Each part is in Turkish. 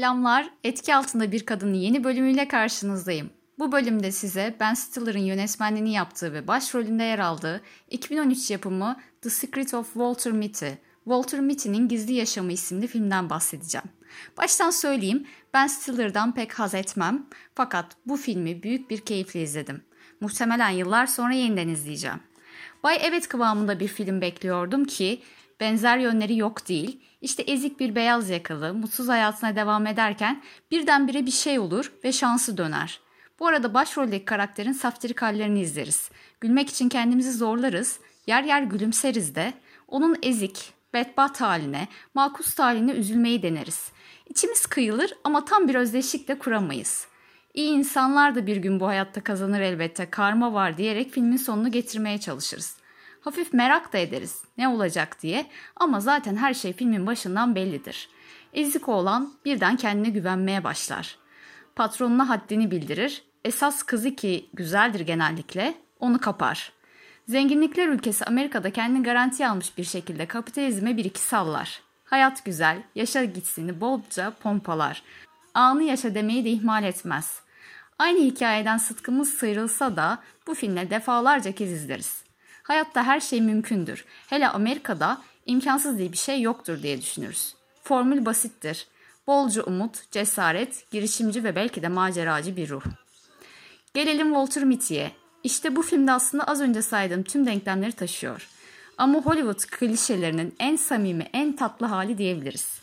Selamlar, Etki Altında Bir Kadının yeni bölümüyle karşınızdayım. Bu bölümde size Ben Stiller'ın yönetmenliğini yaptığı ve başrolünde yer aldığı 2013 yapımı The Secret of Walter Mitty, Walter Mitty'nin Gizli Yaşamı isimli filmden bahsedeceğim. Baştan söyleyeyim, Ben Stiller'dan pek haz etmem fakat bu filmi büyük bir keyifle izledim. Muhtemelen yıllar sonra yeniden izleyeceğim. Bay Evet kıvamında bir film bekliyordum ki benzer yönleri yok değil. İşte ezik bir beyaz yakalı, mutsuz hayatına devam ederken birdenbire bir şey olur ve şansı döner. Bu arada başroldeki karakterin saftirik hallerini izleriz. Gülmek için kendimizi zorlarız, yer yer gülümseriz de. Onun ezik, bedbaht haline, makus haline üzülmeyi deneriz. İçimiz kıyılır ama tam bir özdeşlik de kuramayız. İyi insanlar da bir gün bu hayatta kazanır elbette, karma var diyerek filmin sonunu getirmeye çalışırız. Hafif merak da ederiz ne olacak diye ama zaten her şey filmin başından bellidir. Ezik olan birden kendine güvenmeye başlar. Patronuna haddini bildirir. Esas kızı ki güzeldir genellikle onu kapar. Zenginlikler ülkesi Amerika'da kendini garantiye almış bir şekilde kapitalizme bir iki sallar. Hayat güzel, yaşa gitsini bolca pompalar. Anı yaşa demeyi de ihmal etmez. Aynı hikayeden sıtkımız sıyrılsa da bu filmle defalarca kez izleriz. Hayatta her şey mümkündür. Hele Amerika'da imkansız diye bir şey yoktur diye düşünürüz. Formül basittir. Bolca umut, cesaret, girişimci ve belki de maceracı bir ruh. Gelelim Walter Mitty'ye. İşte bu filmde aslında az önce saydığım tüm denklemleri taşıyor. Ama Hollywood klişelerinin en samimi, en tatlı hali diyebiliriz.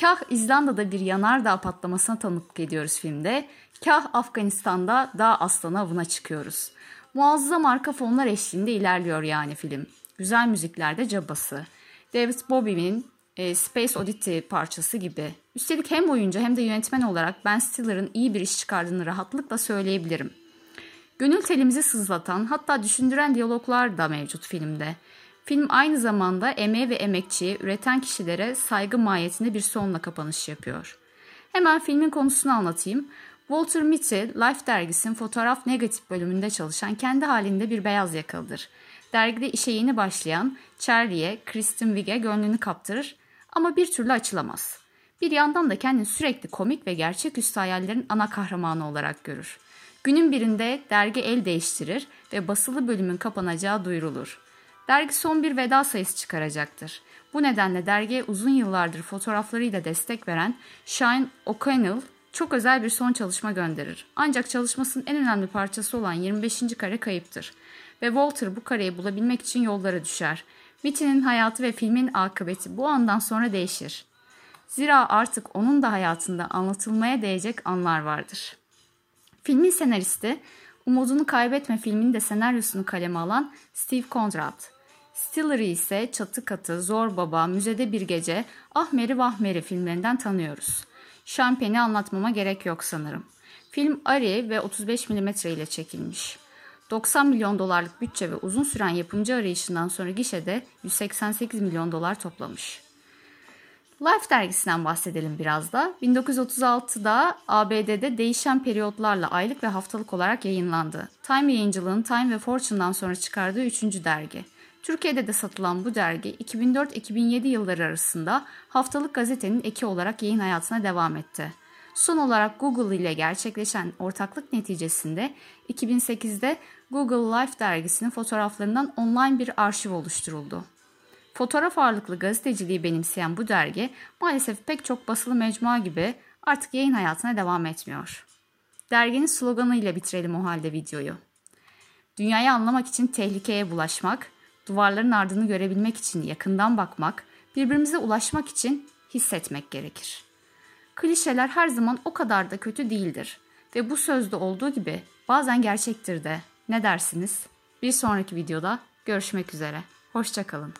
Kah İzlanda'da bir yanardağ patlamasına tanıklık ediyoruz filmde, kah Afganistan'da dağ aslanı avına çıkıyoruz. Muazzam arka fonlar eşliğinde ilerliyor yani film. Güzel müziklerde cabası. David Bowie'nin e, Space Oddity parçası gibi. Üstelik hem oyuncu hem de yönetmen olarak Ben Stiller'ın iyi bir iş çıkardığını rahatlıkla söyleyebilirim. Gönül telimizi sızlatan hatta düşündüren diyaloglar da mevcut filmde. Film aynı zamanda emeğe ve emekçiye, üreten kişilere saygı mahiyetinde bir sonla kapanış yapıyor. Hemen filmin konusunu anlatayım. Walter Mitty, Life dergisinin fotoğraf negatif bölümünde çalışan kendi halinde bir beyaz yakalıdır. Dergide işe yeni başlayan Charlie'ye, Kristen Wiig'e gönlünü kaptırır ama bir türlü açılamaz. Bir yandan da kendini sürekli komik ve gerçeküstü hayallerin ana kahramanı olarak görür. Günün birinde dergi el değiştirir ve basılı bölümün kapanacağı duyurulur. Dergi son bir veda sayısı çıkaracaktır. Bu nedenle dergiye uzun yıllardır fotoğraflarıyla destek veren Shine O'Connell çok özel bir son çalışma gönderir. Ancak çalışmasının en önemli parçası olan 25. kare kayıptır. Ve Walter bu kareyi bulabilmek için yollara düşer. Mitty'nin hayatı ve filmin akıbeti bu andan sonra değişir. Zira artık onun da hayatında anlatılmaya değecek anlar vardır. Filmin senaristi, Umudunu Kaybetme filminin de senaryosunu kaleme alan Steve Conrad. Stiller'ı ise Çatı Katı, Zor Baba, Müzede Bir Gece, Ahmeri Vahmeri filmlerinden tanıyoruz. Şampiyeni anlatmama gerek yok sanırım. Film Ari ve 35 mm ile çekilmiş. 90 milyon dolarlık bütçe ve uzun süren yapımcı arayışından sonra gişede 188 milyon dolar toplamış. Life dergisinden bahsedelim biraz da. 1936'da ABD'de değişen periyotlarla aylık ve haftalık olarak yayınlandı. Time yayıncılığının Time ve Fortune'dan sonra çıkardığı üçüncü dergi. Türkiye'de de satılan bu dergi 2004-2007 yılları arasında haftalık gazetenin eki olarak yayın hayatına devam etti. Son olarak Google ile gerçekleşen ortaklık neticesinde 2008'de Google Life dergisinin fotoğraflarından online bir arşiv oluşturuldu. Fotoğraf ağırlıklı gazeteciliği benimseyen bu dergi maalesef pek çok basılı mecmua gibi artık yayın hayatına devam etmiyor. Derginin sloganıyla bitirelim o halde videoyu. Dünyayı anlamak için tehlikeye bulaşmak, duvarların ardını görebilmek için yakından bakmak, birbirimize ulaşmak için hissetmek gerekir. Klişeler her zaman o kadar da kötü değildir ve bu sözde olduğu gibi bazen gerçektir de. Ne dersiniz? Bir sonraki videoda görüşmek üzere. Hoşçakalın.